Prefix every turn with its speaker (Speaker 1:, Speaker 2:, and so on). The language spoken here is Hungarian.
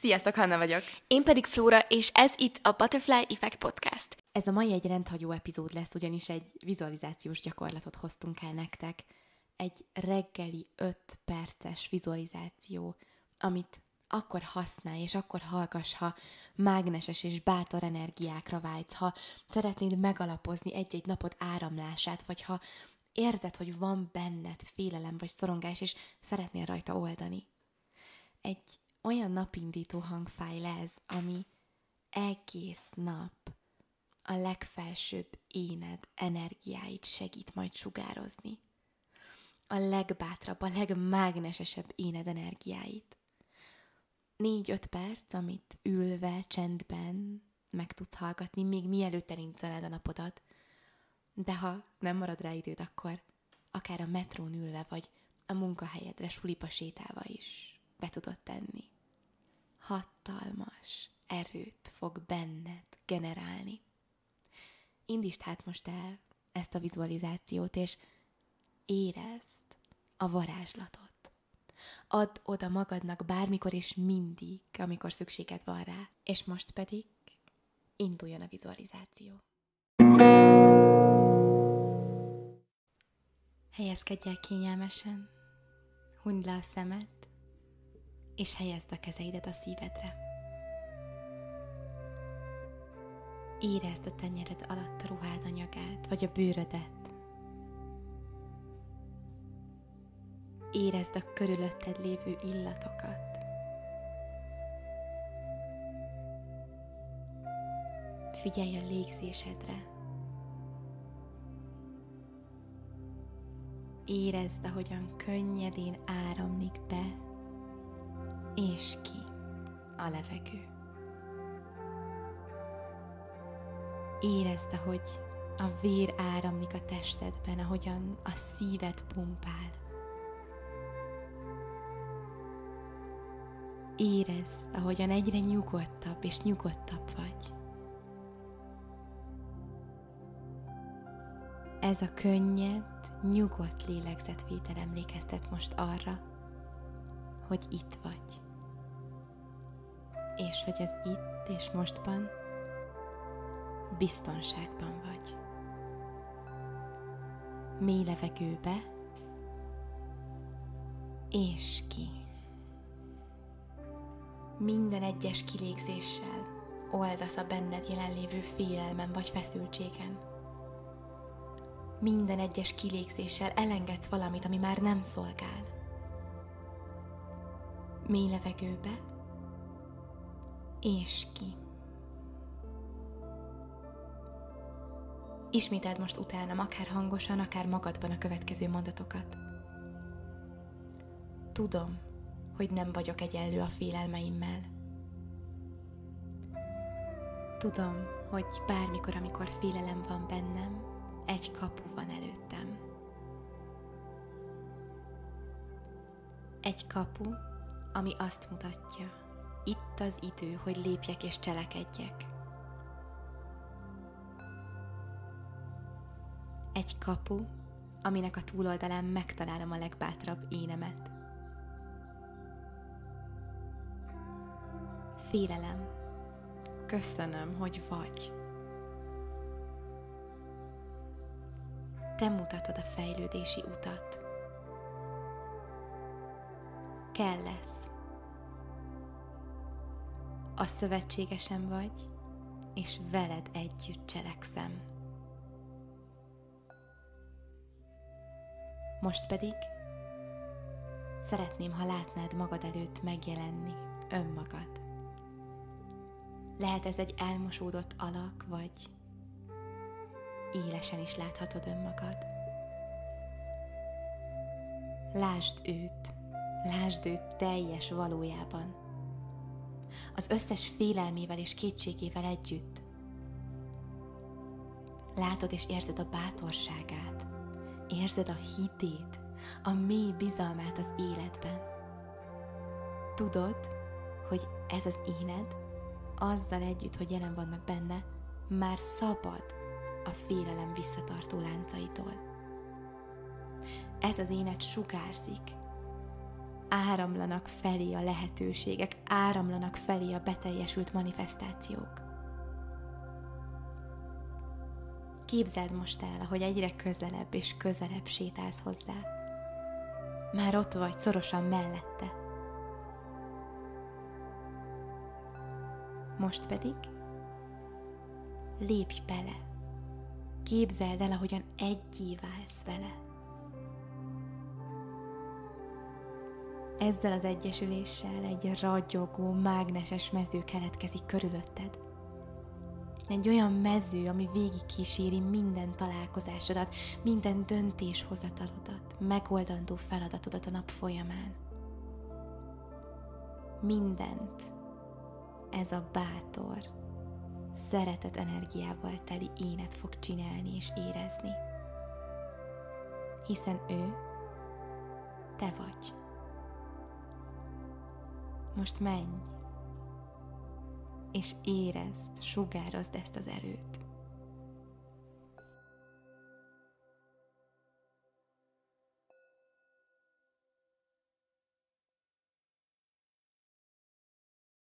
Speaker 1: Sziasztok, Hanna vagyok.
Speaker 2: Én pedig Flóra, és ez itt a Butterfly Effect Podcast.
Speaker 1: Ez a mai egy rendhagyó epizód lesz, ugyanis egy vizualizációs gyakorlatot hoztunk el nektek. Egy reggeli 5 perces vizualizáció, amit akkor használj, és akkor hallgass, ha mágneses és bátor energiákra vágysz, ha szeretnéd megalapozni egy-egy napod áramlását, vagy ha érzed, hogy van benned félelem vagy szorongás, és szeretnél rajta oldani. Egy olyan napindító hangfájl ez, ami egész nap a legfelsőbb éned energiáit segít majd sugározni. A legbátrabb, a legmágnesesebb éned energiáit. Négy-öt perc, amit ülve, csendben meg tudsz hallgatni, még mielőtt elindulnád a napodat. De ha nem marad rá időd, akkor akár a metrón ülve, vagy a munkahelyedre sulipa sétálva is be tudod tenni hatalmas erőt fog benned generálni. Indítsd hát most el ezt a vizualizációt, és érezd a varázslatot. Add oda magadnak bármikor és mindig, amikor szükséged van rá. És most pedig induljon a vizualizáció. Helyezkedj el kényelmesen, hunyd le a szemed, és helyezd a kezeidet a szívedre. Érezd a tenyered alatt a ruhád anyagát, vagy a bőrödet. Érezd a körülötted lévő illatokat. Figyelj a légzésedre. Érezd, ahogyan könnyedén áramlik be és ki a levegő. Érezd, hogy a vér áramlik a testedben, ahogyan a szíved pumpál. Érezd, ahogyan egyre nyugodtabb és nyugodtabb vagy. Ez a könnyed, nyugodt lélegzetvétel emlékeztet most arra, hogy itt vagy és hogy az itt és mostban biztonságban vagy. Mély levegőbe, és ki. Minden egyes kilégzéssel oldasz a benned jelenlévő félelmen vagy feszültségen. Minden egyes kilégzéssel elengedsz valamit, ami már nem szolgál. Mély levegőbe, és ki. Ismételd most utánam, akár hangosan, akár magadban a következő mondatokat. Tudom, hogy nem vagyok egyenlő a félelmeimmel. Tudom, hogy bármikor, amikor félelem van bennem, egy kapu van előttem. Egy kapu, ami azt mutatja, itt az idő, hogy lépjek és cselekedjek. Egy kapu, aminek a túloldalán megtalálom a legbátrabb énemet. Félelem, köszönöm, hogy vagy. Te mutatod a fejlődési utat. Kell lesz a szövetségesem vagy, és veled együtt cselekszem. Most pedig szeretném, ha látnád magad előtt megjelenni önmagad. Lehet ez egy elmosódott alak, vagy élesen is láthatod önmagad. Lásd őt, lásd őt teljes valójában az összes félelmével és kétségével együtt. Látod és érzed a bátorságát, érzed a hitét, a mély bizalmát az életben. Tudod, hogy ez az éned, azzal együtt, hogy jelen vannak benne, már szabad a félelem visszatartó láncaitól. Ez az énet sugárzik, áramlanak felé a lehetőségek, áramlanak felé a beteljesült manifestációk. Képzeld most el, ahogy egyre közelebb és közelebb sétálsz hozzá. Már ott vagy, szorosan mellette. Most pedig lépj bele. Képzeld el, ahogyan egyé válsz vele. Ezzel az egyesüléssel egy ragyogó, mágneses mező keletkezik körülötted. Egy olyan mező, ami végig kíséri minden találkozásodat, minden döntéshozatalodat, megoldandó feladatodat a nap folyamán. Mindent ez a bátor, szeretet energiával teli énet fog csinálni és érezni. Hiszen ő te vagy. Most menj, és érezd, sugározd ezt az erőt.